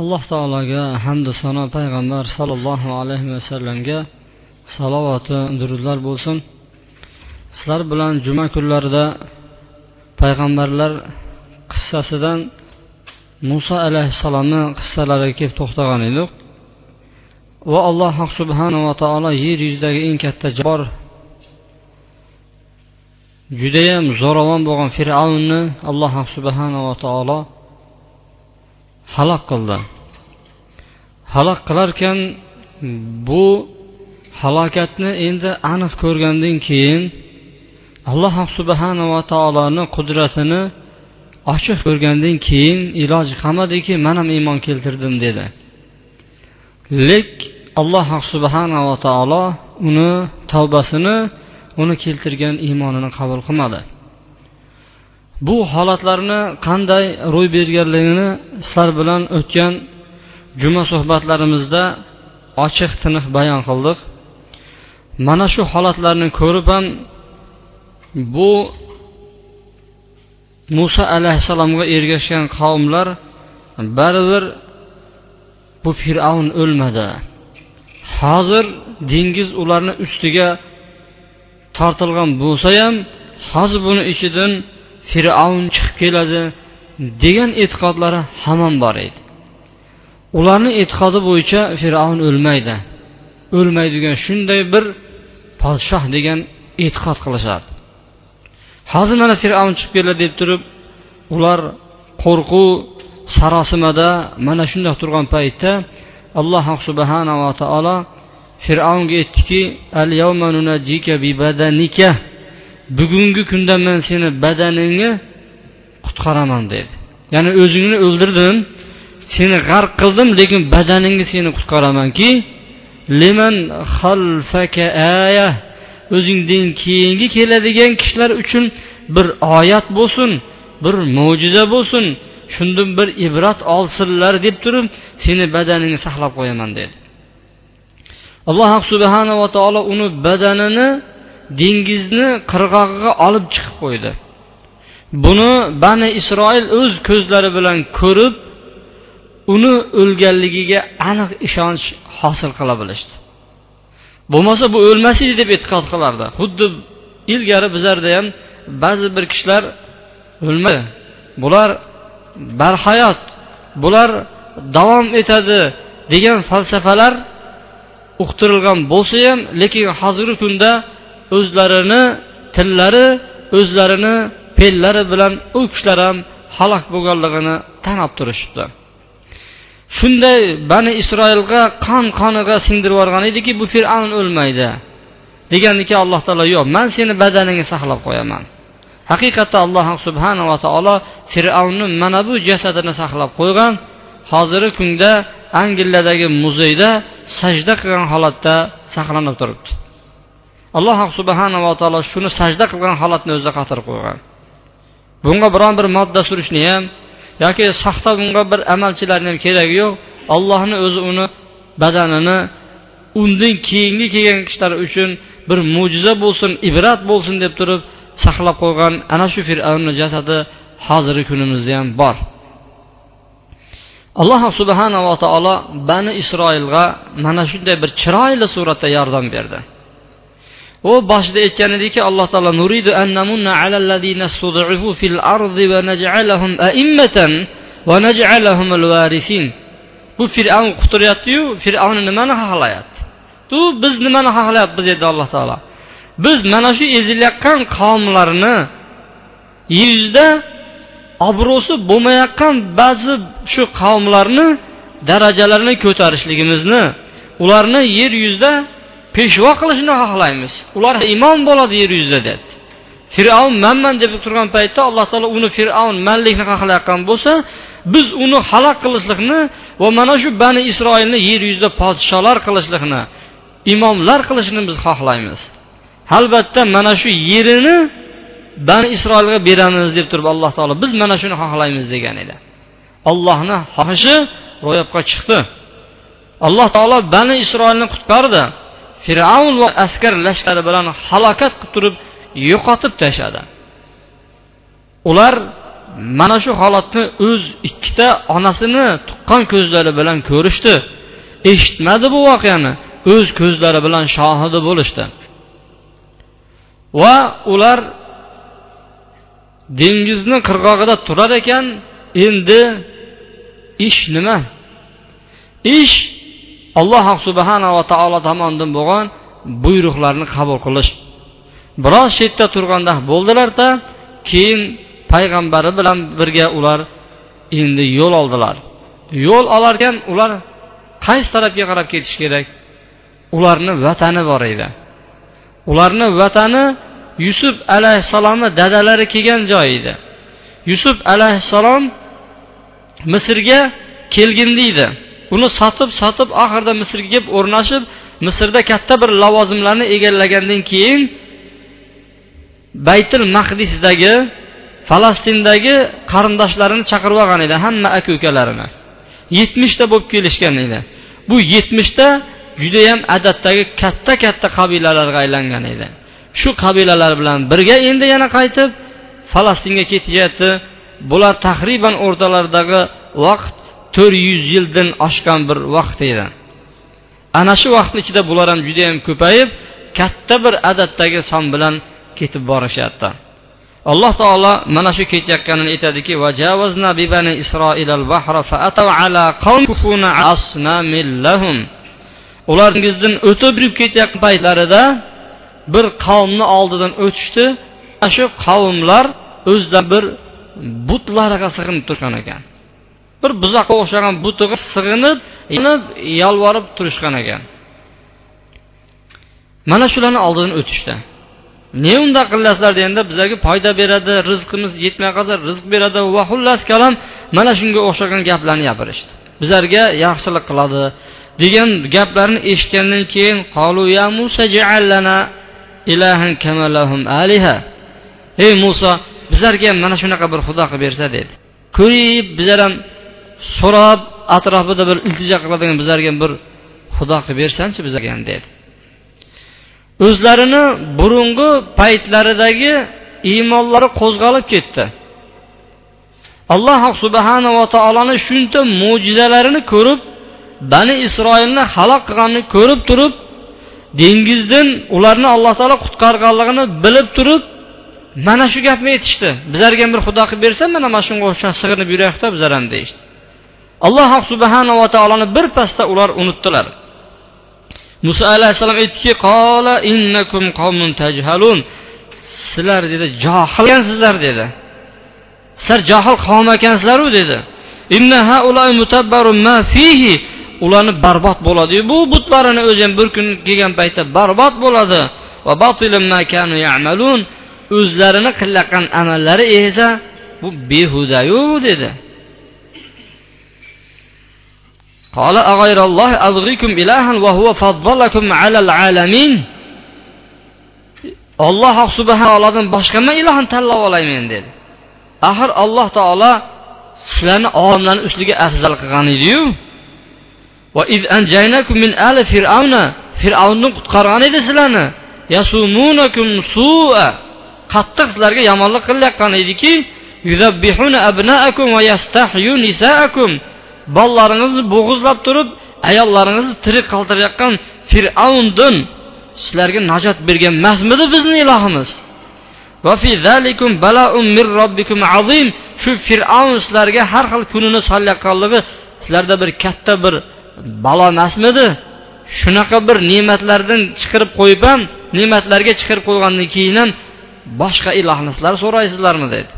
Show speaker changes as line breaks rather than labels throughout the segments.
Alloh taologa hamdu sano payg'ambar sollallohu alayhi vasallamga salovati durudlar bo'lsin. Sizlar bilan juma kunlarida payg'ambarlar qissasidan muso alayhissalomni qissalariga kelib to'xtagan edik. Va alloh subhanava taolo yer yuzidagi eng katta jabor judayam zo'ravon bo'lgan fir'avnni alloh subhanava taolo halok qildi. Halok qilarkan bu halokatni endi aniq ko'rgandan keyin alloh subhanava taoloni qudratini ochiq ko'rgandan keyin iloji qolmadiki man ham iymon keltirdim dedi. Lek alloh subhanava taolo uni tavbasini uni keltirgan iymonini qabul qilmadi. Bu holatlarni qanday ro'y berganligini sizlar bilan o'tgan juma suhbatlarimizda ochiq tiniq bayon qildik. Mana shu holatlarni ko'rib ham bu muso alayhissalomga ergashgan qavmlar baribir bu fir'avn o'lmadi. Hozir dengiz ularni ustiga tortilgan bo'lsa ham hozir buni ichidan fir'avn chiqib keladi degan e'tiqodlari hamon bor edi. Ularni e'tiqodi bo'yicha fir'avn o'lmaydi. O'lmaydigan shunday bir podshoh degan e'tiqod qilishardi. Hozir mana fir'avn chiqib keladi deb turib ular qo'rquv sarosimada mana shundoq turgan paytda alloh subhanava taolo fir'avnga aytdiki al bugungi kunda men seni badaningni qutqaraman dedi. Ya'ni o'zingni o'ldirdim seni g'arq qildim lekin badaningni seni qutqaramanki liman xalfaka aya o'zingdan keyingi keladigan kishilar uchun bir oyat bo'lsin bir mo'jiza bo'lsin shundan bir ibrat olsinlar deb turib seni badaningni saqlab qo'yaman dedi. Alloh subhanava taolo uni badanini dengizni qirg'og'iga olib chiqib qo'ydi. Buni bani isroil o'z ko'zlari bilan ko'rib uni o'lganligiga aniq ishonch hosil qila bilishdi. Bo'lmasa bu o'lmas edi deb e'tiqod qilardi. Xuddi ilgari bizlarda ham ba'zi bir kishilar o'lmadi. Bular barhayot bular davom etadi degan falsafalar uqtirilgan bo'lsa ham lekin hozirgi kunda o'zlarini tillari o'zlarini fe'llari bilan u kishilar ham halok bo'lganligini tan olib turishibdi. Shunday bani isroilga qon qoniga singdirib yuborgan ediki bu fir'avn o'lmaydi degandiki alloh taolo yo'q man seni badaningni saqlab qo'yaman. Haqiqatda alloh subhanava taolo fir'avnni mana bu jasadini saqlab qo'ygan. Hozirgi kunda angliyadagi muzeyda sajda qilgan holatda saqlanib turibdi. Alloh subhanava taolo shuni sajda qilgan holatni o'zida qatirib qo'ygan. Bunga biron bir modda surishni ham yoki soxta bunga bir amalchilarni ham keragi yo'q. Allohni o'zi uni badanini undan keyingi kelgan kishilar uchun bir mo'jiza bo'lsin ibrat bo'lsin deb turib saqlab qo'ygan ana shu fir'avnni jasadi hozirgi kunimizda ham bor. Alloh subhanava taolo bani isroilga mana shunday bir chiroyli suratda yordam berdi. U boshida aytgan ediki alloh taolo nuridu annamunna alallazina stud'ifu fil ardi va naj'alahum a'immatan va naj'alahum al-warisin bu fir'avn quturyapti-yu fir'avn nimani xohlayapti u biz nimani xohlayapmiz dedi alloh taolo biz mana shu ezilayotgan qavmlarni yer yuzida obro'si bo'lmayotgan ba'zi shu qavmlarni darajalarini ko'tarishligimizni ularni yer yuzida peshvo qilishni xohlaymiz. Ular imom bo'ladi yer yuzida dedi fir'avn manman deb turgan paytda alloh taolo uni fir'avn manlikni xohlayotgan bo'lsa biz uni halok qilishlikni va mana shu bani isroilni yer yuzida podsholar qilishlikni imomlar qilishni biz xohlaymiz. Albatta mana shu yerini bani isroilga beramiz deb turib alloh taolo biz mana shuni xohlaymiz degan edi. Ollohni xohishi ro'yobga chiqdi. Alloh taolo bani isroilni qutqardi. Fir'avn va askar lashkari bilan halokat qilib turib yo'qotib tashladi. Ular mana shu holatni o'z ikkita onasini tuqqan ko'zlari bilan ko'rishdi. Eshitmadi bu voqeani o'z ko'zlari bilan shohidi bo'lishdi. Va ular dengizni qirg'og'ida turar ekan endi ish nima? Ish alloh subhanava taolo tomonidan bo'lgan buyruqlarni qabul qilish. Biroz chetda turganda bo'ldilarda keyin payg'ambari bilan birga ular endi yo'l oldilar. Yo'l olarkan ular qaysi tarafga qarab ketish kerak? Ularni vatani bor edi. Ularni vatani yusuf alayhissalomni dadalari kelgan joy edi. Yusuf alayhissalom misrga kelgin deydi uni sotib sotib oxirida misrga kelib o'rnashib misrda katta bir lavozimlarni egallagandan keyin baytil mahdisdagi falastindagi qarindoshlarini chaqirib olgan edi hamma aka ukalarini. Yetmishta bo'lib kelishgan edi. Bu yetmishta judayam adatdagi katta katta qabilalarga aylangan edi. Shu qabilalar bilan birga endi yana qaytib falastinga ketishyapti bular taxriban o'rtalaridagi vaqt to'rt yuz yildan oshgan bir vaqt edi. Ana shu vaqtni ichida bular ham judayam ko'payib katta bir adatdagi son bilan ketib borishyapti. Alloh taolo mana shu ketayotganini aytadiki ularingizdan o'tib yurib ketayotgan paytlarida bir qavmni oldidan o'tishdi. Ana shu qavmlar o'zidan bir butlarga sig'inib turgan ekan. Bir buzoqqa o'xshagan butiga sig'inib yolvorib turishgan ekan. Mana shularni oldidan o'tishdi. Ne undaq qilasizlar deganda bizlarga foyda beradi rizqimiz yetmay qolsa rizq beradi va xullas kalom mana shunga o'xshagan gaplarni gapirishdi. Bizlarga yaxshilik qiladi degan gaplarni eshitgandan keyin qolu ya musa ilahan kamalahum aliha. Ey muso bizlarga ham mana shunaqa bir xudo qilib bersa dedi. Ko'rib bizlar ham so'rab atrofida bir iltijo qiladigan bizlarga bir xudo qilib bersanchi bizlarga dedi. O'zlarini burungi paytlaridagi iymonlari qo'zg'alib ketdi. Alloh subhanava taoloni shuncha mo'jizalarini ko'rib bani isroilni halok qilganini ko'rib turib dengizdan ularni alloh taolo qutqarganligini bilib turib mana shu gapni aytishdi. Bizlarga bir xudo qilib bersa mana mana shunga o'xshash sig'inib yuraylikda bizlar ham deyishdi. Alloh subhanava taoloni birpasda ular unutdilar. Muso alayhissalom aytdiki qola innakum qavmun tajhalun. Sizlar dedi johil ekansizlar dedi. Sizlar johil qavm ekansizlaru dedi. Ularni barbod bo'ladi. Bu butlarini o'zi ham bir kun kelgan paytda barbod bo'ladi. O'zlarini qilayotgan amallari esa bu behudayu dedi. قال أغير الله أبغيكم إلها وهو فضلكم على العالمين alloh subhanadan boshqa nima ilohni tanlab olaymen dedi axir alloh taolo sizlarni olamlarni ustiga afzal qilgan ediyu fir'avnni qutqargan edi sizlarni qattiq sizlarga yomonlik qilayotgan ediki bolalaringizni bo'g'izlab turib ayollaringizni tirik qoldirayotgan fir'avndin sizlarga najot bergan emasmidi bizni ilohimiz. Shu fir'avn sizlarga har xil kunini solayotganligi sizlarda bir katta bir balo emasmidi shunaqa bir ne'matlardan chiqarib qo'yib ham ne'matlarga chiqarib qo'ygandan keyin ham boshqa ilohni sizlar so'raysizlarmi dedi.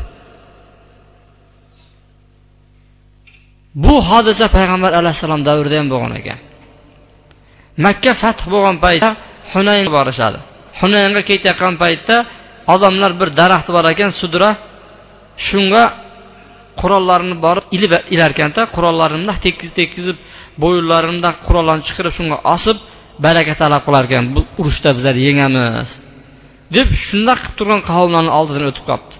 Bu hodisa payg'ambar alayhissalom davrida ham bo'lgan ekan. Makka fath bo'lgan paytda hunayn borishadi. Hunaynga ketayotgan paytda odamlar bir daraxt bor ekan sudra. Shunga qurollarini borib ilib ilarkanda qurollarini bundoq tekkizib tekkizib bo'yinlarini qurollarni chiqarib shunga osib baraka talab qilar ekan bu urushda bizlar yengamiz. Deb shundoq qilib turgan qavmlarni oldidan o'tib qolibdi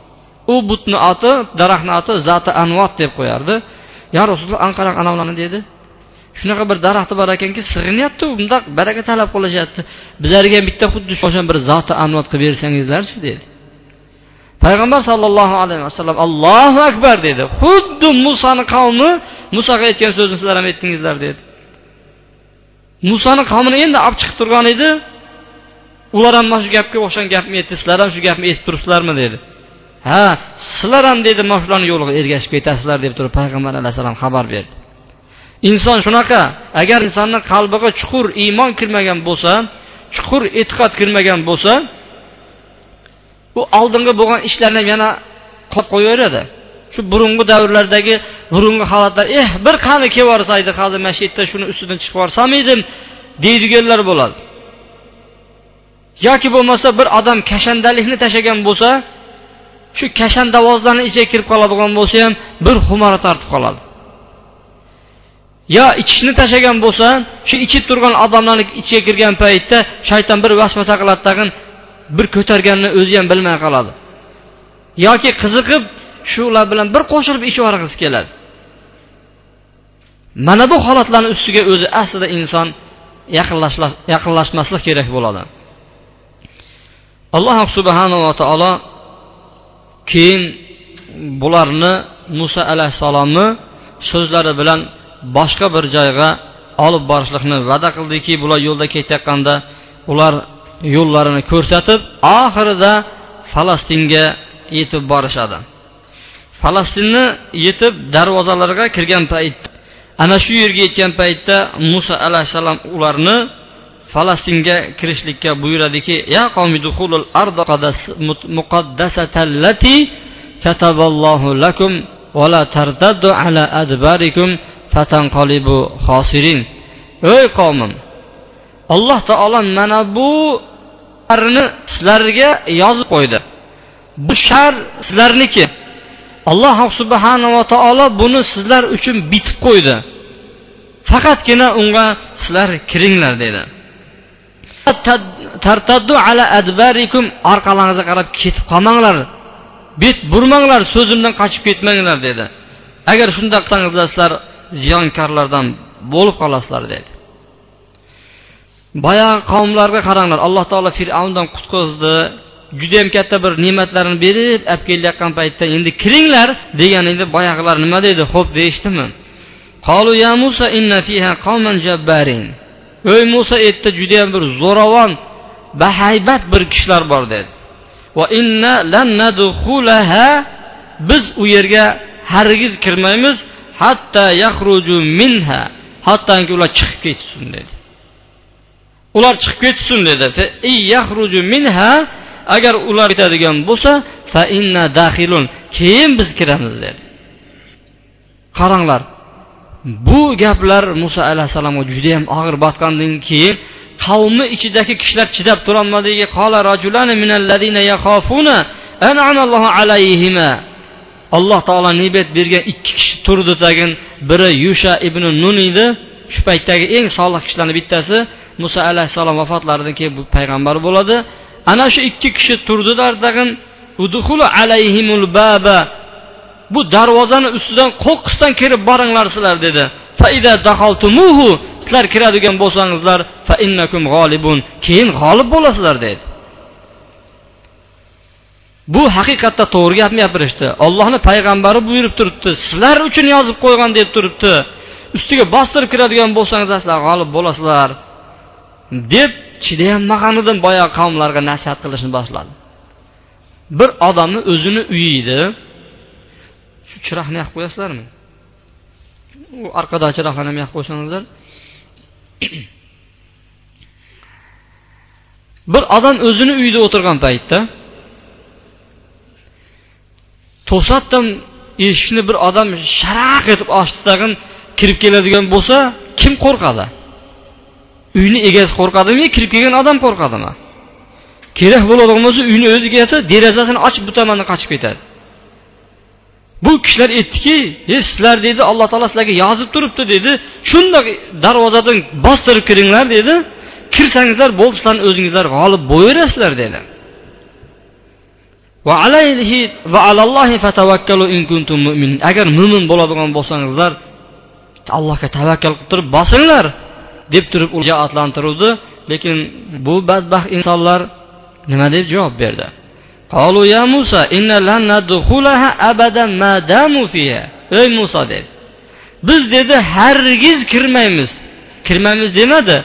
u butni oti daraxtni oti zati anvat deb qo'yardi. Yo rasululloh anqarang anavlarni dedi shunaqa bir daraxti bor ekanki sig'inyapti bundoq baraka talab qilishyapti. Bizlarga ham bitta xuddi o'sha bir zoti anvat qilib bersangizlarchi dedi. Payg'ambar sollallohu alayhi vasallam allohu akbar dedi. Xuddi musoni qavmi musoga aytgan so'zni sizlar ham aytdingizlar dedi. Musoni qavmini endi olib chiqib turgan edi. Ular ham mana shu gapga o'xshagan gapni aytdi. Sizlar ham shu gapni eshitib turibsizlarmi? dedi. Ha sizlar ham dedi mana shularni yo'liga ergashib ketasizlar deb turib payg'ambar alayhissalom xabar berdi. Inson shunaqa agar insonni qalbiga chuqur iymon kirmagan bo'lsa chuqur e'tiqod kirmagan bo'lsa u oldingi bo'lgan ishlarni yana qolib qo'yaveradi. Shu burungi davrlardagi burungi holatlar eh bir qani kelib yuborsaydi hozir mana shu yerda shuni ustidan chiqib yuborsam edim deydiganlar bo'ladi. Yoki bo'lmasa bir odam kashandalikni tashlagan bo'lsa shu kashandavozlarni ichiga kirib qoladigan bo'lsa ham bir xumora tortib qoladi. Yo ichishni tashlagan bo'lsa shu ichib turgan odamlarni ichiga kirgan paytda shayton bir vasvasa qiladi tag'in bir ko'targanini o'zi ham bilmay qoladi. Yoki qiziqib shular bilan bir qo'shilib ichib keladi. Mana bu holatlarni ustiga o'zi aslida inson yaqinlashmaslik kerak bo'ladi. Alloh subhanava taolo keyin bularni muso alayhissalomni so'zlari bilan boshqa bir joyga olib borishlikni va'da qildiki bular yo'lda ketayotganda ular yo'llarini ko'rsatib oxirida falastinga yetib borishadi. Falastinni yetib darvozalarga kirgan payt ana shu yerga yetgan paytda muso alayhissalom ularni falastinga kirishlikka buyuradiki ya muqaddasatallati kataballohu lakum va la tartaddu ala adbarikum fatanqalibu xosirin ey qavmim alloh taolo mana bu sizlarga yozib qo'ydi. Bu shar sizlarniki. Alloh subhanava taolo buni sizlar uchun bitib qo'ydi. Faqatgina unga sizlar kiringlar dedi tartaddu ala adbarikum. Orqalaringizga qarab ketib qolmanglar. Bet burmanglar so'zimdan qochib ketmanglar dedi. Agar shunday qilsangizlar sizlar ziyonkorlardan bo'lib qolasizlar dedi. Boyagi qavmlarga qaranglar. Alloh taolo fir'avndan qutqizdi. Judayam katta bir ne'matlarni berib olib kelayotgan paytda endi kiringlar degan edi boyagilar nima deydi xo'p deyishdimi? Musa ey muso yerda judayam bir zo'ravon bahaybat bir kishilar bor dedi. Va inna lan nadkhulaha biz u yerga hargiz kirmaymiz hatta yaxruju minha hattoki ular chiqib ketsin dedi. Ular chiqib ketsin dedi. Minha agar ular ketadigan bo'lsa fa inna daxilun keyin biz kiramiz dedi. Qaranglar bu gaplar muso alayhissalomga judayam og'ir botgandan keyin qavmi ichidagi kishilar chidab turolmadiki qola rajulani minalladina yakhafuna an'amallohu alayhima. Alloh taolo nibet bergan ikki kishi turdi tagin. Biri yusha ibn nun edi. Shu paytdagi eng solih kishilarni bittasi muso alayhissalom vafotlaridan keyin bu payg'ambar bo'ladi. Ana shu ikki kishi turdilar tag'in. Udhulu alayhimul baba. Bu darvozani ustidan qo'qqisdan kirib boringlar sizlar dedi. Sizlar kiradigan bo'lsangizlar fa innakum g'olibun keyin g'olib bo'lasizlar dedi. Bu haqiqatda to'g'ri gapni gapirishdi. Ollohni payg'ambari buyurib turibdi sizlar uchun yozib qo'ygan deb turibdi. Ustiga bostirib kiradigan bo'lsangizlar sizlar g'olib bo'lasizlar deb chidayolmaganidan boyagi qavmlarga nasihat qilishni boshladi. Bir odamni o'zini uyi edi. Chiroqni yoqib qo'yasizlarmi? U orqadagi chiroqlarni ham yoqib qo'ysangizlar bir odam o'zini uyida o'tirgan paytda to'satdan eshikni bir odam sharaq etib ochdi tag'in kirib keladigan bo'lsa kim qo'rqadi? Uyni egasi qo'rqadimi kirib kelgan odam qo'rqadimi? Kerak bo'ladigan bo'lsa uyni o'ziga egasi derazasini ochib bu tomondan qochib ketadi. Bu kishilar aytdiki e sizlar dedi alloh taolo sizlarga yozib turibdi dedi. Shundoq darvozadan bostirib kiringlar dedi. Kirsangizlar bo'ldi sizlarni o'zingizlar g'olib bo'laverasizlar dedi. Agar mo'min bo'ladigan bo'lsangizlar allohga tavakkal qilib turib bosinglar deb turib ularga otlantiruvdi lekin bu badbaxt insonlar nima deb javob berdi? قالوا يا موسى إن لن ندخلها أبدا ما داموا فيها ey muso dedi biz dedi hargiz kirmaymiz kirmaymiz demadi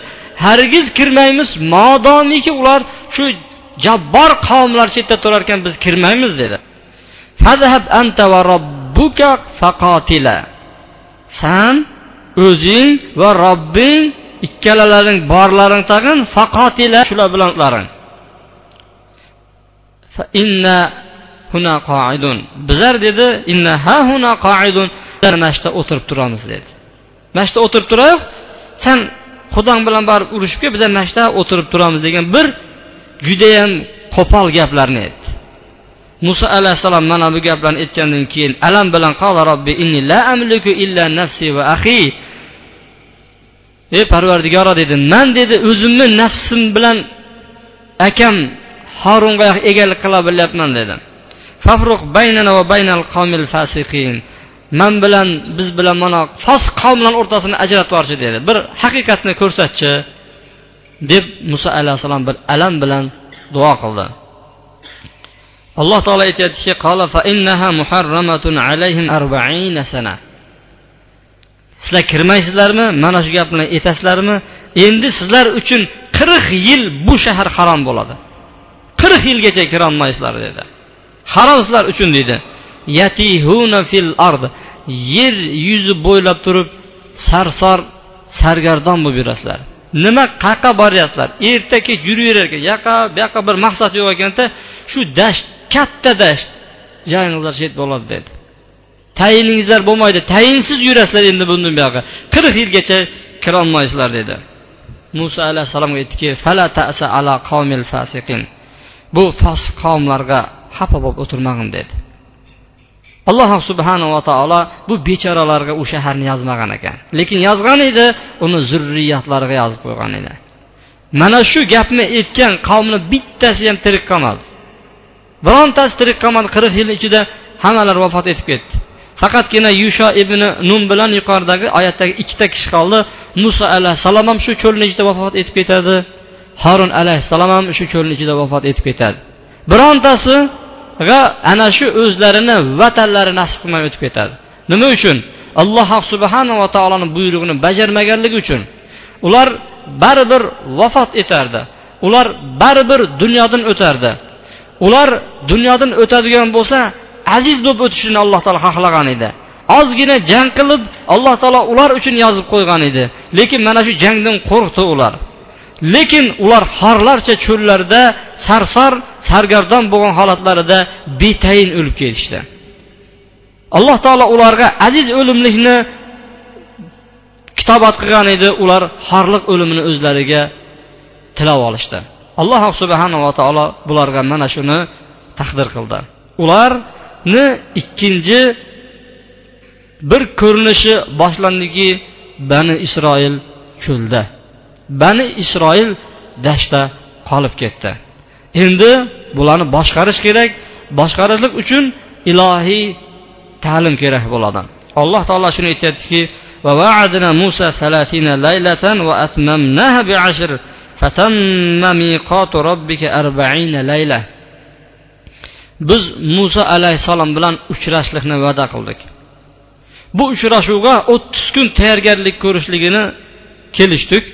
hargiz kirmaymiz modomiki ular shu jabbor qavmlar chetda turar ekan biz kirmaymiz dedi anta va robbuka faqotila san o'zing va robbing ikkalalaring borlaring tag'in faqotila shular bilan qilaring inna huna qoidun bizlar dedi inna ha huna qoidun mana shu o'tirib turamiz dedi. Mana shu o'tirib turib san xudong bilan borib urushib kel bizlar mana shu o'tirib turamiz degan bir judayam qo'pol gaplarni aytdi. Muso alayhissalom mana bu gaplarni aytgandan keyin alam bilan qala robbi inni la amliku illa nafsi va axi ey parvardigoro dedi. Man dedi o'zimni nafsim bilan akam horunga egalik qila bilyapman dedi fafruq baynana va baynal qomil fasiqin. Man bilan biz bilan mana fosiq qavmlar o'rtasini ajratib yuborchi dedi. Bir haqiqatni ko'rsatchi deb muso alayhissalom bir alam bilan duo qildi. Alloh taolo aytyaptiki sizlar kirmaysizlarmi? Mana shu gapni aytasizlarmi? Endi sizlar uchun qirq yil bu shahar harom bo'ladi. Qirq yilgacha kirolmaysizlar dedi. Harom sizlar uchun deydi. Yatihuna fil ard. Yer yuzi bo'ylab turib sarsor sargardon bo'lib yurasizlar. Nima qayerqa boryapsizlar? Erta kech yuraverar ekan yoqqa bu yoqqa bir maqsad yo'q ekanda shu dasht katta dasht joyingizlar chet bo'ladi dedi. Tayiningizlar bo'lmaydi tayinsiz yurasizlar endi bundan buyog'i qirq yilgacha kirolmaysizlar dedi. Muso alayhissalomga aytdiki bu fosiq qavmlarga xafa bo'lib o'tirmag'in dedi. Alloh subhanava taolo bu bechoralarga u shaharni yozmagan ekan. Lekin yozgan edi uni zurriyatlariga yozib qo'ygan edi. Mana shu gapni aytgan qavmni bittasi ham tirik qolmadi. Birontasi tirik qolmadi qirq yil ichida hammalari vafot etib ketdi. Faqatgina yusho ibn nun bilan yuqoridagi oyatdagi ikkita kishi qoldi. Muso alayhissalom ham shu cho'lni ichida vafot etib ketadi. Harun alayhissalom ham shu cho'lni ichida vafot etib ketadi. Birontasiga ana shu o'zlarini vatanlari nasib qilmay o'tib ketadi. Nima uchun? Alloh subhanava taoloni buyrug'ini bajarmaganligi uchun. Ular baribir vafot etardi. Ular baribir dunyodan o'tardi. Ular dunyodan o'tadigan bo'lsa aziz bo'lib o'tishini alloh taolo xohlagan edi. Ozgina jang qilib alloh taolo ular uchun yozib qo'ygan edi. Lekin mana shu jangdan qo'rqdi ular. Lekin ular xorlarcha cho'llarda sarsar sargardon bo'lgan holatlarida betayin o'lib ketishdi. Alloh taolo ularga aziz o'limlikni kitobat qilgan edi. Ular xorliq o'limini o'zlariga tilab olishdi. Alloh subhanava taolo bularga mana shuni taqdir qildi. Ularni ikkinchi bir ko'rinishi boshlandiki bani isroil cho'lda. bani isroil dashtda qolib ketdi endi bularni boshqarish kerak boshqarishlik uchun ilohiy ta'lim kerak bo'ladi alloh taolo shuni aytyaptiki ووعدنا موسى ثلاثين ليلة وأتممناها بعشر فتم ميقات ربك أربعين ليلة biz muso alayhissalom bilan uchrashlikni va'da qildik bu uchrashuvga o'ttiz kun tayyorgarlik ko'rishligini kelishdik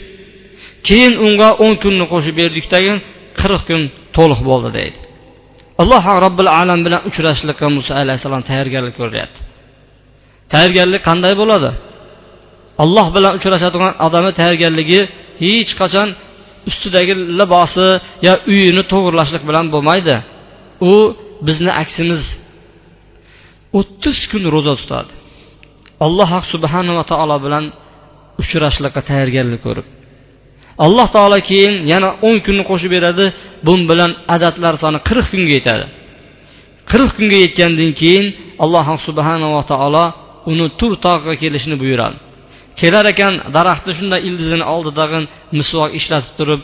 Keyin unga o'n kunni qo'shib berdikdagi qirq kun to'liq bo'ldi deydi. Alloh robbil alam bilan uchrashishlikqa muso alayhissalom tayyorgarlik ko'ryapti. Tayyorgarlik qanday bo'ladi? Alloh bilan uchrashadigan odamni tayyorgarligi hech qachon ustidagi libosi yo uyini to'g'irlashlik bilan bo'lmaydi. U bizni aksimiz. O'ttiz kun ro'za tutadi. Alloh subhanava taolo bilan uchrashishlikqa tayyorgarlik ko'rib alloh taolo keyin yana o'n kunni qo'shib beradi. Bun bilan adadlar soni qirq kunga yetadi. Qirq kunga yetgandan keyin alloh subhanava taolo uni tur tog'iga kelishni buyuradi. Kelar ekan daraxtni shunday ildizini oldidagi misvoq ishlatib turib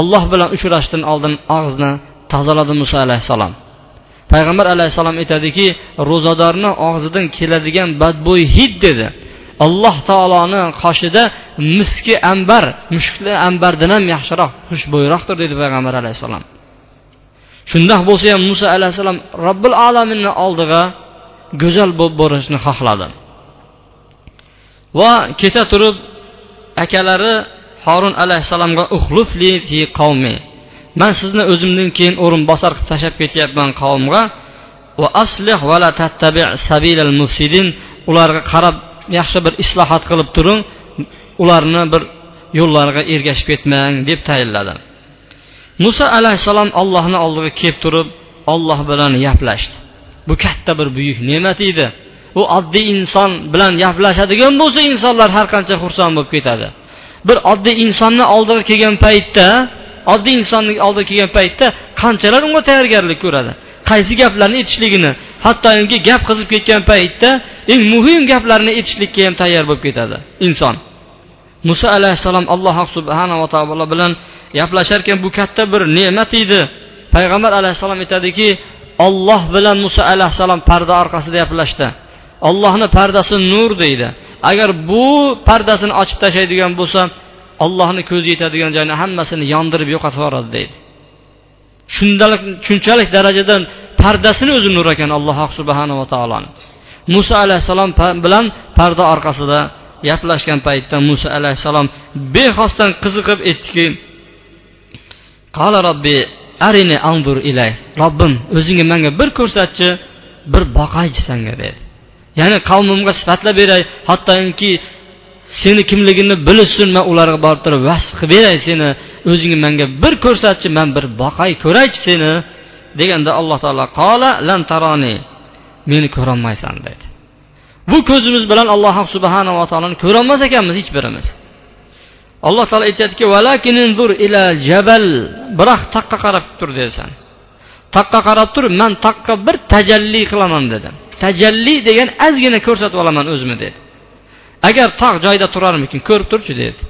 alloh bilan uchrashishdan oldin og'zini tozaladi muso alayhissalom. Payg'ambar alayhissalom aytadiki ro'zadorni og'zidan keladigan badbo'y hid dedi. Alloh taoloni qoshida miski ambar mushukli ambardan ham yaxshiroq xushbo'yroqdir dedi payg'ambar alayhissalom. Shundoq bo'lsa ham muso alayhissalom robbil alaminni oldiga go'zal bo'lib borishni xohladi. Va keta turib akalari horun alayhissalomga uxlufli fi qavmi man sizni o'zimdan keyin o'rinbosar qilib tashlab ketyapman qavmga va aslih va la tattabi sabilal mufsidin. Ularga qarab yaxshi bir islohot qilib turing ularni bir yo'llariga ergashib ketmang deb tayinladi. Muso alayhissalom allohni oldiga kelib turib olloh bilan gaplashdi. Bu katta bir buyuk ne'mat edi. U oddiy inson bilan gaplashadigan bo'lsa insonlar har qancha xursand bo'lib ketadi. Bir oddiy insonni oldiga kelgan paytda oddiy insonni oldiga kelgan paytda qanchalar unga tayyorgarlik ko'radi? Qaysi gaplarni aytishligini hattoki gap qizib ketgan paytda eng muhim gaplarni aytishlikka ham tayyor bo'lib ketadi inson. Muso alayhissalom alloh subhanava taolo bilan gaplashar ekan bu katta bir ne'mat edi. Payg'ambar alayhissalom aytadiki olloh bilan muso alayhissalom parda orqasida gaplashdi. Ollohni pardasi nur deydi. Agar bu pardasini ochib tashlaydigan bo'lsa ollohni ko'zi yetadigan joyni hammasini yondirib yo'qotib yuboradi deydi. Shundalik shunchalik darajadan pardasini o'zi nur ekan alloh subhanava taoloni muso alayhissalom bilan parda orqasida gaplashgan paytda muso alayhissalom bexosdan qiziqib aytdiki qola robbi arini anzur ilay. Robbim o'zingni menga bir ko'rsatchi bir boqaychi sanga dedi. Ya'ni qavmimga sifatlab beray hattoki seni kimligingni bilishsin man ularga borib turib vasf qilib beray seni. O'zingni menga bir ko'rsatchi man bir boqay ko'raychi seni. Deganda alloh taolo qola lan taroni meni ko'rolmaysan dedi. Bu ko'zimiz bilan alloh subhanava taoloni ko'rolmas ekanmiz hech birimiz. Alloh taolo aytyaptiki ila jabal biroq taqqa qarab tur desan taqqa qarab tur man taqqa bir tajalli qilaman dedi. Tajalli degan ozgina ko'rsatib olaman o'zimni dedi. Agar tog' joyida turarmikin ko'rib turchi dedi.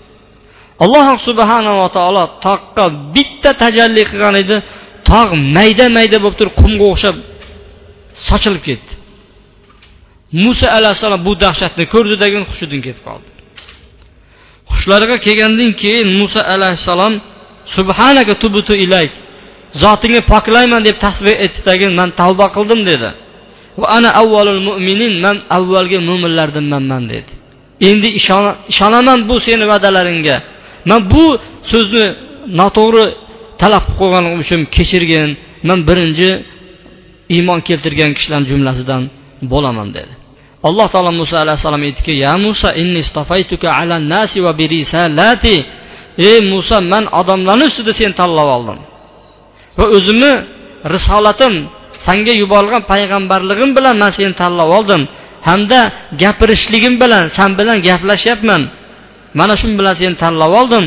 Alloh subhanava taolo toqqa bitta tajalli qilgan edi. Tog' mayda mayda bo'lib turib qumga o'xshab sochilib ketdi. Muso alayhissalom bu dahshatni ko'rdidagin hushidan ketib qoldi. Hushlariga kelgandan keyin muso alayhissalom subhanaka tubutu ilayk zotingni poklayman deb tasbeh aytdidagi man tavba qildim dedi. Va ana avvalul mo'minin man avvalgi mo'minlardanman dedi. Endi ishonaman bu seni va'dalaringga. Man bu so'zni noto'g'ri talab qilib qo'yganim uchun kechirgin man birinchi iymon keltirgan kishilar jumlasidan bo'laman dedi. Alloh taolo muso alayhissalom aytdiki ya musa inni ala nasi va birisalati ey muso man odamlarni ustida seni tanlab oldim va o'zimni risolatim sanga yuborilgan payg'ambarligim bilan man seni tanlab oldim hamda gapirishligim bilan san bilan gaplashyapman. Mana shu bilan seni tanlab oldim.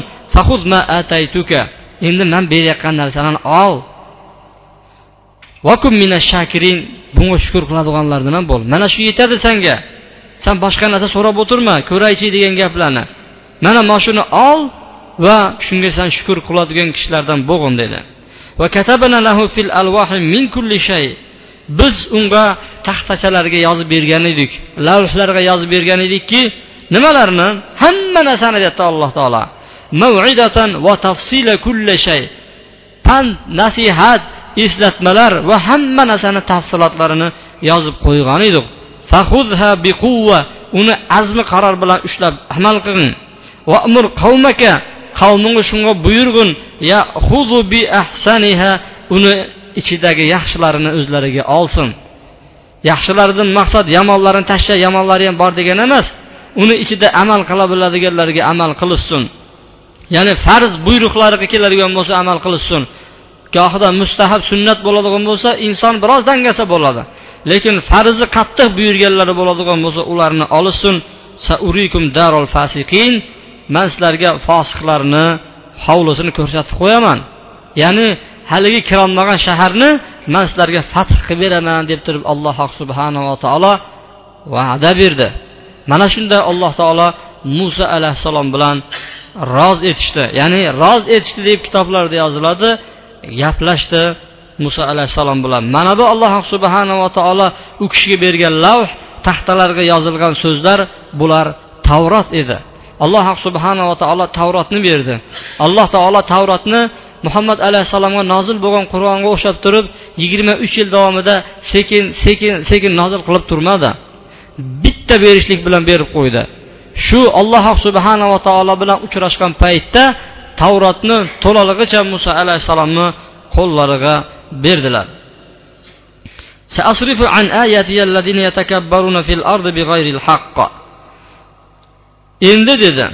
Endi man berayotgan narsalarni ol. Bunga shukur qiladiganlardan ham bo'l. Mana shu yetadi sanga. San boshqa narsa so'rab o'tirma ko'raychi degan gaplarni. Mana mana shuni ol va shunga san shukur qiladigan kishilardan bo'lg'in dedi. Biz unga taxtachalarga yozib bergan edik lavhlarga yozib bergan edikki nimalarni? Hamma narsani deyapti alloh taolo. Mavidatan va tafsila kulli shay. Pand nasihat eslatmalar va hamma narsani tafsilotlarini yozib qo'ygan edik. Fahudha biquvva uni azmi qaror bilan ushlab amal qilgin. Va umur qavmaka qavmingga shunga buyurgin ya bi ahsaniha uni ichidagi yaxshilarini o'zlariga olsin. Yaxshilaridan maqsad yomonlarini tashlab yomonlari ham bor degani emas uni ichida amal qila biladiganlarga amal qilishsin. Ya'ni farz buyruqlariga keladigan bo'lsa amal qilishsin. Gohida mustahab sunnat bo'ladigan bo'lsa inson biroz dangasa bo'ladi. Lekin farzi qattiq buyurganlari bo'ladigan bo'lsa ularni olishsin. Saurikum darol fasiqin. Man sizlarga fosiqlarni hovlisini ko'rsatib qo'yaman. Ya'ni haligi kirolmagan shaharni man sizlarga fath qilib beraman deb turib alloh subhanava taolo va'da berdi. Mana shunda alloh taolo muso alayhissalom bilan roz etishdi. Ya'ni roz etishdi deb kitoblarda yoziladi. Gaplashdi muso alayhissalom bilan. Mana bu alloh subhanava taolo u kishiga bergan lavh taxtalarga yozilgan so'zlar bular tavrot edi. Alloh subhanava taolo tavrotni berdi. Alloh taolo tavrotni muhammad alayhissalomga nozil bo'lgan qur'onga o'xshab turib yigirma uch yil davomida sekin sekin sekin nozil qilib turmadi. Bitta berishlik bilan berib qo'ydi. shu alloh subhanava taolo bilan uchrashgan paytda tavrotni to'lalig'icha muso alayhissalomni qo'llariga berdilar سأصرف عن آياتي الذين يتكبرون في الأرض بغير الحق endi dedi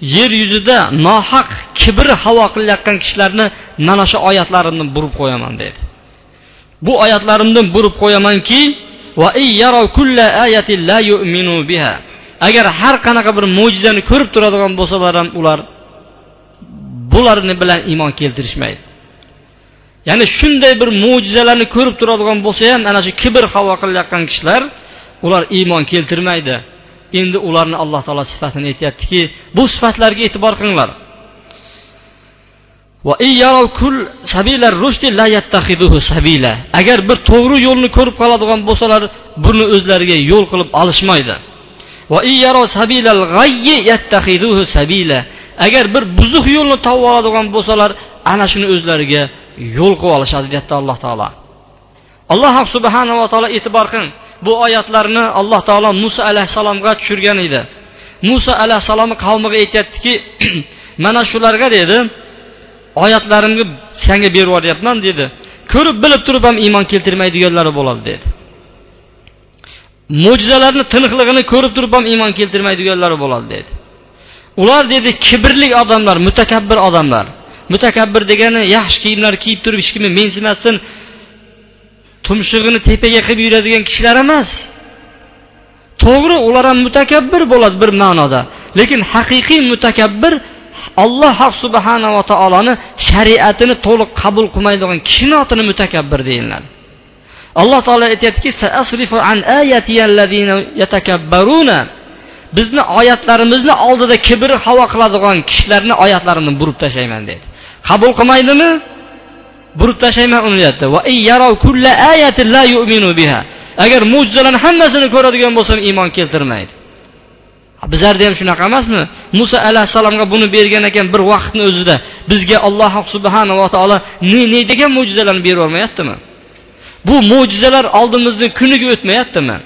yer yuzida nohaq kibr havo qilayotgan kishilarni mana shu oyatlarimni burib qo'yaman dedi bu oyatlarimni burib qo'yamanki agar har qanaqa bir mo'jizani ko'rib turadigan bo'lsalar ham ular bularni bilan iymon keltirishmaydi. Ya'ni shunday bir mo'jizalarni ko'rib turadigan bo'lsa ham ana shu kibr havo qilayotgan kishilar ular iymon keltirmaydi. Endi ularni alloh taolo sifatini aytyaptiki bu sifatlarga e'tibor qilinglar. Agar bir to'g'ri yo'lni ko'rib qoladigan bo'lsalar buni o'zlariga yo'l qilib olishmaydi. Agar bir buzuq yo'lni topib oladigan bo'lsalar ana shuni o'zlariga yo'l qilib olishadi deyapti alloh taolo. Alloh subhanava taolo e'tibor qiling bu oyatlarni alloh taolo muso alayhissalomga tushirgan edi. Muso alayhissalomni qavmiga aytyaptiki mana shularga dedi oyatlarimni senga berib yuboryapman dedi. Ko'rib bilib turib ham iymon keltirmaydiganlari bo'ladi dedi. Mo'jizalarni tiniqligini ko'rib turib ham iymon keltirmaydiganlari bo'ladi dedi. Ular dedi kibrli odamlar mutakabbir odamlar. Mutakabbir degani yaxshi kiyimlar kiyib turib hech kimni mensimasin tumshug'ini tepaga qilib yuradigan kishilar emas. To'g'ri ular ham mutakabbir bo'ladi bir ma'noda. Lekin haqiqiy mutakabbir alloh subhanava taoloni shariatini to'liq qabul qilmaydigan kishini otini mutakabbir deyiladi. Alloh taolo aytyaptiki bizni oyatlarimizni oldida kibr havo qiladigan kishilarni oyatlarini burib tashlayman dedi. Qabul qilmaydimi? Burib tashlayman uni deyapti. Agar mo'jizalarni hammasini ko'radigan bo'lsam iymon keltirmaydi. Bizlarda ham shunaqa emasmi? Muso alayhissalomga buni bergan ekan bir vaqtni o'zida. Bizga alloh subhanava taolo ne ne degan mo'jizalarni berib yubormayaptimi bu mo'jizalar oldimizda kuniga o'tmayaptimi?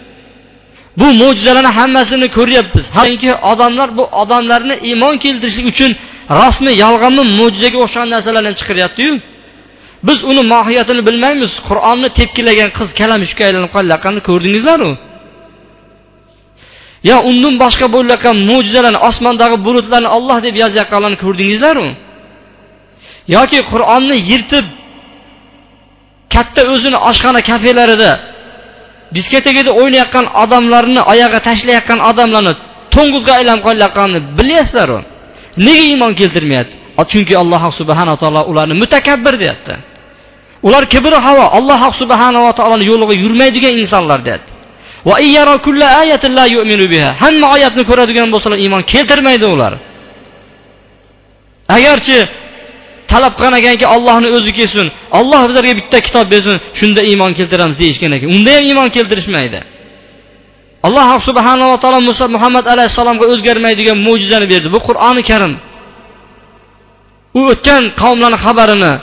Bu mo'jizalarni hammasini ko'ryapmiz. Chunki odamlar bu odamlarni iymon keltirishlik uchun rostmi yolg'onmi mo'jizaga o'xshagan narsalarni chiqaryaptiyu biz uni mohiyatini bilmaymiz. Qur'onni tepkilagan qiz kalamushga aylanib qolayotganini ko'rdingizlaru? Yo undan boshqa bo'layotgan mo'jizalarni osmondagi bulutlarni olloh deb yozayotganlarni ko'rdingizlaru? Yoki qur'onni yirtib katta o'zini oshxona kafelarida diskotekada o'ynayotgan odamlarni oyog'iga tashlayotgan odamlarni to'ng'izga aylanib qolayotganini bilyapsizlaru nega iymon keltirmayapti? Chunki alloh subhanaa taolo ularni mutakabbir deyapti. Ular kibri havo alloh subhanava taoloni yo'liga yurmaydigan insonlar deyapti. Hamma oyatni ko'radigan bo'lsalar iymon keltirmaydi ular. Agarchi talab qilgan ekanki ollohni o'zi kelsin. Olloh bizlarga bitta kitob bersin shunda iymon keltiramiz deyishgan ekan. Unda ham iymon keltirishmaydi. Alloh subhanava taolo muso muhammad alayhissalomga o'zgarmaydigan mo'jizani berdi. Bu qur'oni karim. U o'tgan qavmlarni xabarini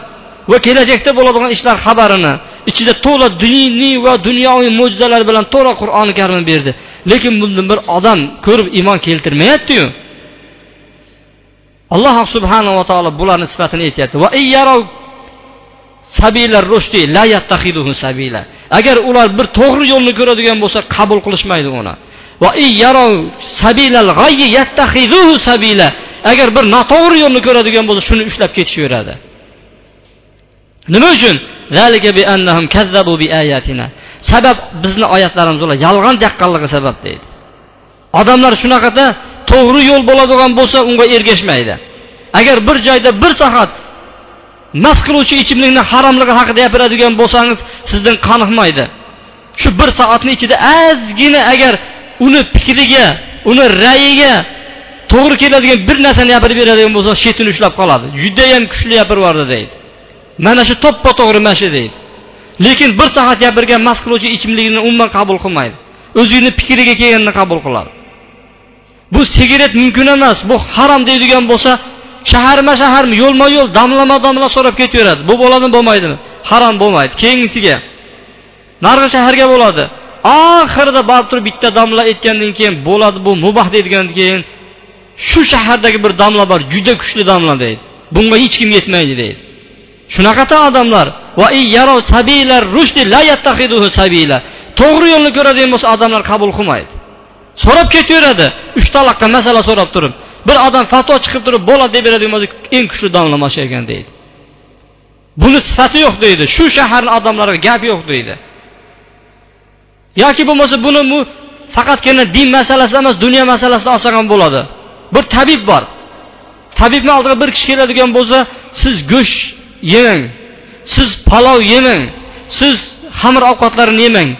va kelajakda bo'ladigan ishlar xabarini ichida to'la diniy va dunyoviy mo'jizalar bilan to'la qur'oni karimni berdi. Lekin bundan bir odam ko'rib iymon keltirmayaptiyu. Alloh subhanava taolo bularni sifatini aytyapti. Va agar ular bir to'g'ri yo'lni ko'radigan bo'lsa qabul qilishmaydi uni. Agar bir noto'g'ri yo'lni ko'radigan bo'lsa shuni ushlab ketishaveradi. Nima uchun? Sabab bizni oyatlarimiz ular yolg'on yaqqanligi sabab deydi. Odamlar shunaqada to'g'ri yo'l bo'ladigan bo'lsa unga ergashmaydi. Agar bir joyda bir soat mast qiluvchi ichimlikni haromligi haqida gapiradigan bo'lsangiz sizdan qoniqmaydi. Shu bir soatni ichida ozgina agar uni fikriga uni rayiga to'g'ri keladigan bir narsani gapirib beradigan bo'lsa chetini ushlab qoladi. Judayam kuchli gapirib deydi. Mana shu to'ppa to'g'ri mana shu deydi. Lekin bir soat gapirgan mast qiluvchi ichimlikni umuman qabul qilmaydi. O'zini fikriga kelganini qabul qiladi. Bu sigaret mumkin emas bu harom deydigan bo'lsa shaharma shaharmi yo'lma yo'l damlama damla so'rab ketaveradi. Bu bo'ladimi bo'lmaydimi? Harom bo'lmaydi. Keyingisiga narigi shaharga bo'ladi. Oxirida borib turib bitta damla aytgandan keyin bo'ladi bu mubah deydigandan keyin shu shahardagi bir damla bor juda kuchli damla deydi. Bunga hech kim yetmaydi deydi. Shunaqata odamlar to'g'ri yo'lni ko'radigan bo'lsa odamlar qabul qilmaydi. So'rab ketaveradi uch taloqqa masala so'rab turib bir odam fatvo chiqib turib bo'ladi deb beradigan bo'lsa eng kuchli domla shu ekan deydi. Buni sifati yo'q deydi. Shu shaharni odamlariga gap yo'q deydi. Yoki bo'lmasa buni bu faqatgina din masalasida emas dunyo masalasida olsak ham bo'ladi. Bir tabib bor. Tabibni oldiga bir kishi keladigan bo'lsa siz go'sht yemang siz palov yemang siz xamir ovqatlarini yemang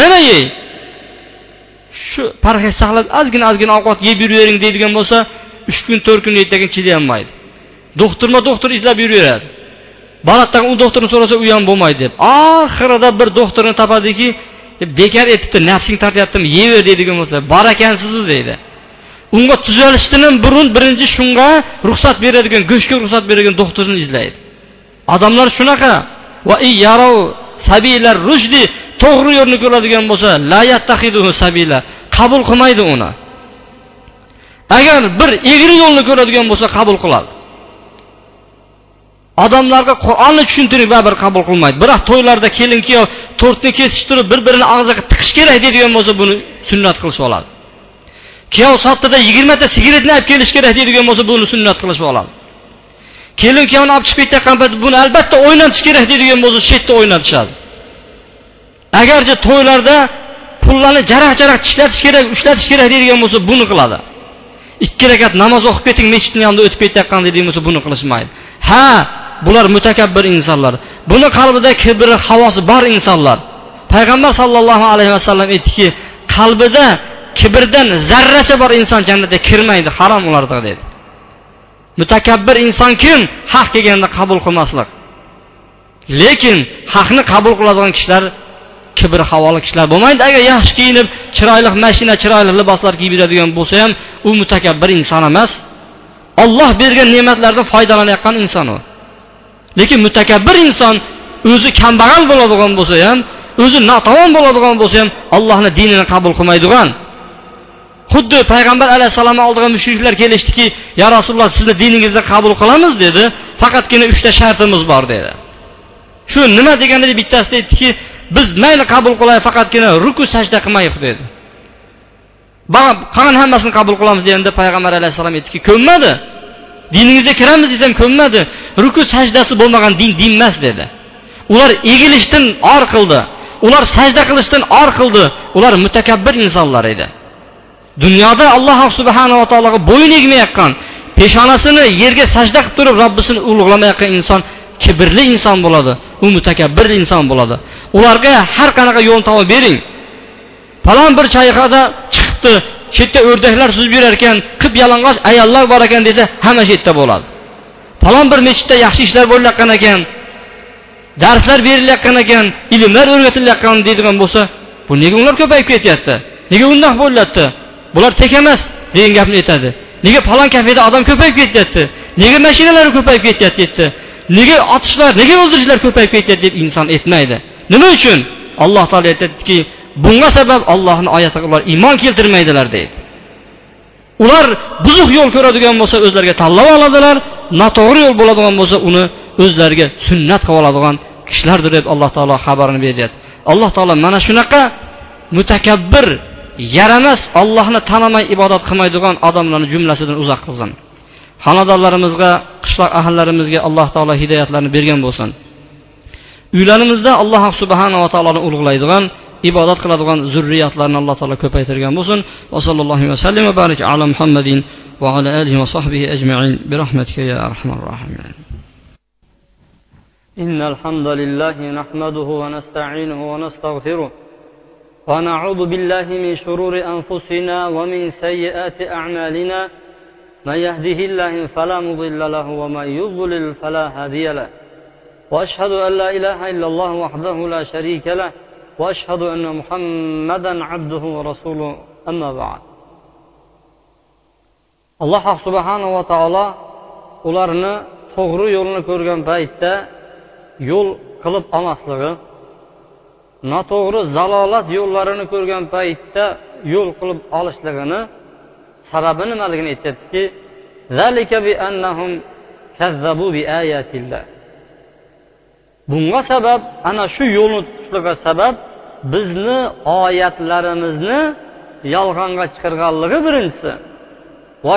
nima yeng shu parhez saqlab ozgina ozgina ovqat yeb yuravering deydigan bo'lsa uch kun to'rt kun ertaga chidayolmaydi. Doktorma doktor izlab yuraveradi. Baratdan u doktorni so'rasa u ham bo'lmaydi deb. Oxirida bir doktorni topadiki bekor aytibdi nafsing tortyaptimi yeyver deydigan bo'lsa bor ekansizu deydi. Unga tuzalishdan burun birinchi shunga ruxsat beradigan go'shtga ruxsat beradigan doktorni izlaydi. Odamlar shunaqa. Va yarov sabilar rushdi to'g'ri yo'lni ko'radigan bo'lsa la sabila. Qabul qilmaydi uni. Agar bir egri yo'lni ko'radigan bo'lsa qabul qiladi. Odamlarga qur'onni tushuntirib baribir qabul qilmaydi. Biroq to'ylarda kelin kuyov tortni kesishtirib bir birini og'ziga tiqish kerak deydigan bo'lsa buni sunnat qilishib oladi. Kuyov sottida yigirmata sigaretni olib kelish kerak deydigan bo'lsa buni sunnat qilishib oladi. Kelin kuyovni olib chiqib ketayotgan paytda buni albatta o'ynatish kerak deydigan bo'lsa shu yerda o'ynatishadi. Agarchi to'ylarda pullarni jaraq jaraq tishlatish kerak ushlatish kerak deydigan bo'lsa buni qiladi. Ikki rakat namoz o'qib keting mechitni yonida o'tib ketayotgan deydigan bo'lsa buni qilishmaydi. Ha bular mutakabbir insonlar. Buni qalbida kibr havosi bor insonlar. Payg'ambar sollallohu alayhi vasallam aytdiki qalbida kibrdan zarracha bor inson jannatga kirmaydi harom ularda dedi. Mutakabbir inson kim? Haq kelganda qabul qilmaslik lekin haqni qabul qiladigan kishilar kibr havoli kishilar bo'lmaydi. Agar yaxshi kiyinib chiroyli mashina chiroyli liboslar kiyib yuradigan bo'lsa ham u mutakabbir inson emas. Olloh bergan ne'matlardan foydalanayotgan inson u. Lekin mutakabbir inson o'zi kambag'al bo'ladigan bo'lsa ham o'zi notavon bo'ladigan bo'lsa ham allohni dinini qabul qilmaydigan. Xuddi payg'ambar alayhissalomni oldiga mushriklar kelishdiki ya rasululloh sizni diningizni qabul qilamiz dedi. Faqatgina uchta shartimiz bor dedi. Shu nima deganda bittasida aytdiki biz mayli qabul qilay faqatgina ruku sajda qilmaylik dedi. Qani hammasini qabul qilamiz deganda payg'ambar alayhissalom aytdiki ko'nmadi. Diningizga kiramiz desam ko'nmadi. Ruku sajdasi bo'lmagan din din emas dedi. Ular egilishdan or qildi. Ular sajda qilishdan or qildi. Ular mutakabbir insonlar edi. Dunyoda alloh subhanava taologa bo'yin egmayotgan peshonasini yerga sajda qilib turib robbisini ulug'lamayotgan inson kibrli inson bo'ladi. U mutakabbir inson bo'ladi. Ularga har qanaqa yo'l topib bering. Falon bir chayqada chiqibdi. Chetda o'rdaklar suzib yurar ekan qip yalang'och ayollar bor ekan desa hamma chetda bo'ladi. Falon bir mechitda yaxshi ishlar bo'layotgan ekan darslar berilayotgan ekan ilmlar o'rgatilayotgan deydigan bo'lsa bu nega ular ko'payib ketyapti? Nega undoq bo'lyapti? Bular tek emas degan gapni aytadi. Nega falon kafeda odam ko'payib ketyapti? Nega mashinalar ko'payib ketyapti? Deydi nega otishlar nega o'ldirishlar ko'payib ketyapti deb inson aytmaydi. Nima uchun? Alloh taolo aytyaptiki bunga sabab ollohni oyatiga ular iymon keltirmaydilar deydi. Ular buzuq yo'l ko'radigan bo'lsa o'zlariga tanlab oladilar noto'g'ri yo'l bo'ladigan bo'lsa uni o'zlariga sunnat qilib oladigan kishilardir deb alloh taolo xabarini beryapti. Alloh taolo mana shunaqa mutakabbir yaramas ollohni tanimay ibodat qilmaydigan odamlarni jumlasidan uzoq qilsin. Xonadonlarimizga qishloq ahillarimizga alloh taolo hidoyatlarni bergan bo'lsin. Uylarimizda alloh subhanava taoloni ulug'laydigan ibodat qiladigan zurriyatlarni alloh taolo ko'paytirgan bo'lsin. Va sallallohu vasallam va barik ala muhammadin وعلى آله وصحبه أجمعين برحمتك يا أرحم الراحمين إن الحمد لله نحمده ونستعينه ونستغفره ونعوذ بالله من شرور أنفسنا ومن سيئات أعمالنا من يهده الله فلا مضل له ومن يضلل فلا هادي له واشهد ان لا اله الا الله وحده لا شريك له واشهد ان محمدا عبده ورسوله اما بعد الله سبحانه وتعالى ularni to'g'ri yo'lni ko'rgan paytda yo'l qilib olmasligi noto'g'ri zalolat yo'llarini ko'rgan paytda yo'l qilib olishligini sababi nimaligini aytyaptiki? Bunga sabab ana shu yo'lni tutishligi sabab bizni oyatlarimizni yolg'onga chiqarganligi birinchisi. Va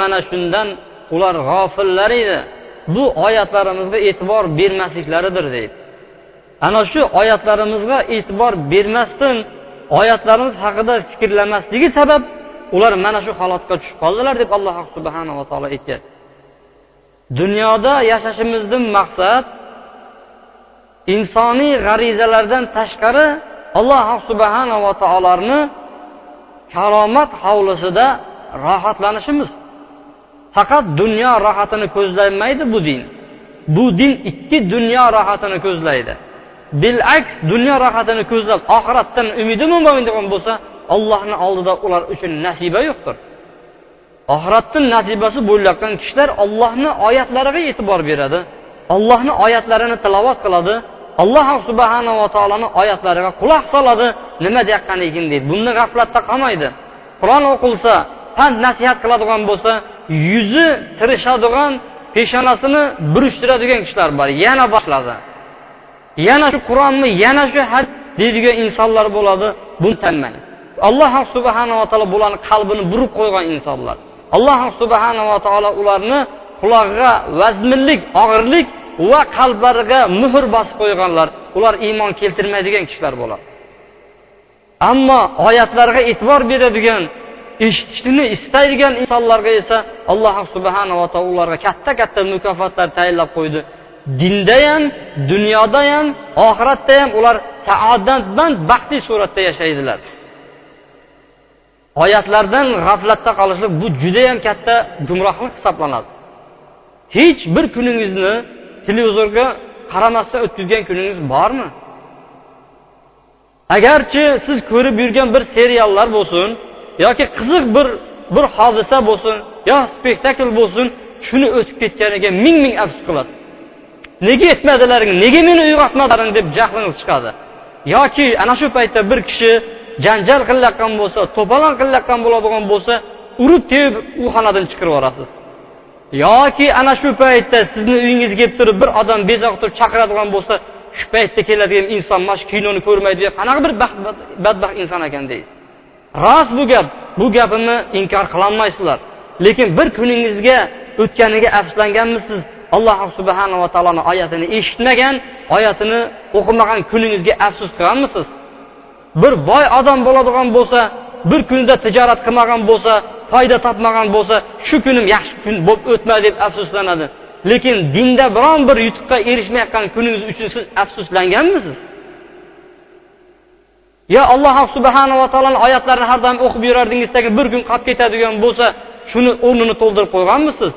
mana shundan ular g'ofillar edi. Bu oyatlarimizga e'tibor bermasliklaridir deydi. Ana shu oyatlarimizga e'tibor bermasdan oyatlarimiz haqida fikrlamasligi sabab ular mana shu holatga tushib qoldilar deb alloh subhanava taolo aytyapti dunyoda yashashimizdan maqsad insoniy g'arizalardan tashqari alloh subhanava taoloni karomat hovlisida rohatlanishimiz. Faqat dunyo rohatini ko'zlamaydi bu din. Bu din ikki dunyo rohatini ko'zlaydi. Bilaks dunyo rohatini ko'zlab oxiratdan umidi mo'min bo'lsa ollohni oldida ular uchun nasiba yo'qdir. Oxiratdan nasibasi bo'layotgan kishilar ollohni oyatlariga e'tibor beradi. Ollohni oyatlarini tilovat qiladi. Alloh subhanava taoloni oyatlariga quloq soladi. Nima deyotganligini deydi. Bunda g'aflatda qolmaydi. Qur'on o'qilsa pand nasihat qiladigan bo'lsa yuzi tirishadigan peshonasini burishtiradigan kishilar bor. Yana boshladi. Yana shu qur'onni yana shu had deydigan insonlar bo'ladi. Buni tanmang alloh subhanava taolo bularni qalbini burib qo'ygan insonlar. Alloh subhanava taolo ularni qulog'iga vazminlik og'irlik va qalblariga muhr bosib qo'yganlar. Ular iymon keltirmaydigan kishilar bo'ladi. Ammo oyatlarga e'tibor beradigan eshitishni istaydigan insonlarga esa alloh subhanava taolo ularga katta katta mukofotlar tayinlab qo'ydi. Dinda ham dunyoda ham oxiratda ham ular saodatmand baxtli suratda yashaydilar. Oyatlardan g'aflatda qolishlik bu judayam katta gumrohlik hisoblanadi. Hech bir kuningizni televizorga qaramasdan o'tkazgan kuningiz bormi? Agarchi siz ko'rib yurgan bir seriallar bo'lsin yoki qiziq bir bir hodisa bo'lsin yo spektakl bo'lsin shuni o'tib ketganiga ming ming afsus qilasiz. Nega aytmadilaring nega meni uyg'otmadilaring deb jahlingiz chiqadi? Yoki ana shu paytda bir kishi janjal qilayotgan bo'lsa to'polon qilayotgan bo'ladigan bo'lsa urib tepib u xonadan chiqarib yuborasiz. Yoki ana shu paytda sizni uyingizga kelib turib bir odam bezak turib chaqiradigan bo'lsa shu paytda keladigan inson mana shu kinoni ko'rmaydi qanaqa bir badbaxt inson ekan deysiz rost bu gap. Bu gapimni inkor qilolmaysizlar. Lekin bir kuningizga o'tganiga afsuslanganmisiz? Alloh subhanava taoloni oyatini eshitmagan oyatini o'qimagan kuningizga afsus qilganmisiz bir boy odam bo'ladigan bo'lsa bir kunda tijorat qilmagan bo'lsa foyda topmagan bo'lsa shu kunim yaxshi kun bo'lib o'tmadi deb afsuslanadi. Lekin dinda biron bir yutuqqa erishmayotgan kuningiz uchun siz afsuslanganmisiz? Yo alloh subhanava taoloni oyatlarini har doim o'qib yurardingiz bir kun qolib ketadigan bo'lsa shuni o'rnini to'ldirib qo'yganmisiz?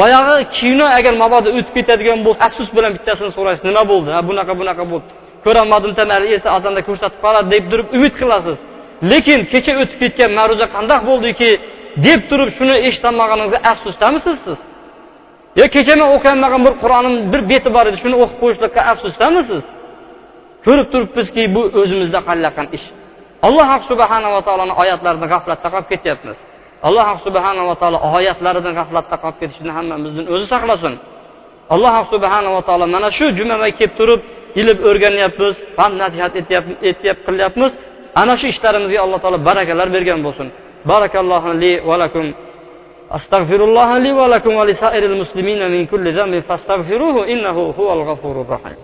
Boyag'i kino agar mabodo o'tib ketadigan bo'lsa afsus bilan bittasini so'raysiz nima bo'ldi? Ha bunaqa bunaqa bo'ldi. Ko'rolmadim mayli erta azonda ko'rsatib qoladi deb turib umid qilasiz. Lekin kecha o'tib ketgan ma'ruza qandoq bo'ldiki deb turib shuni eshitolmaganingizga afsusdamisiz siz? Yo kecha men o'qiolmagan bir qur'onim bir beti bor edi shuni o'qib qo'yishlikqa afsusdamisiz ko'rib turibmizki bu o'zimizda qilayotgan ish. Alloh subhanava taoloni oyatlaridan g'aflatda qolib ketyapmiz. Alloh subhanava taolo oyatlaridan g'aflatda qolib ketishni hammamizni o'zi saqlasin. Alloh subhanava taolo mana shu jumaga kelib turib ilm o'rganyapmiz pand nasihat etyapmiz qilyapmiz ana shu ishlarimizga alloh taolo barakalar bergan bo'lsin barakallohu li va lakum أستغفر الله لي ولكم ولسائر المسلمين من كل ذنب فاستغفروه إنه هو الغفور الرحيم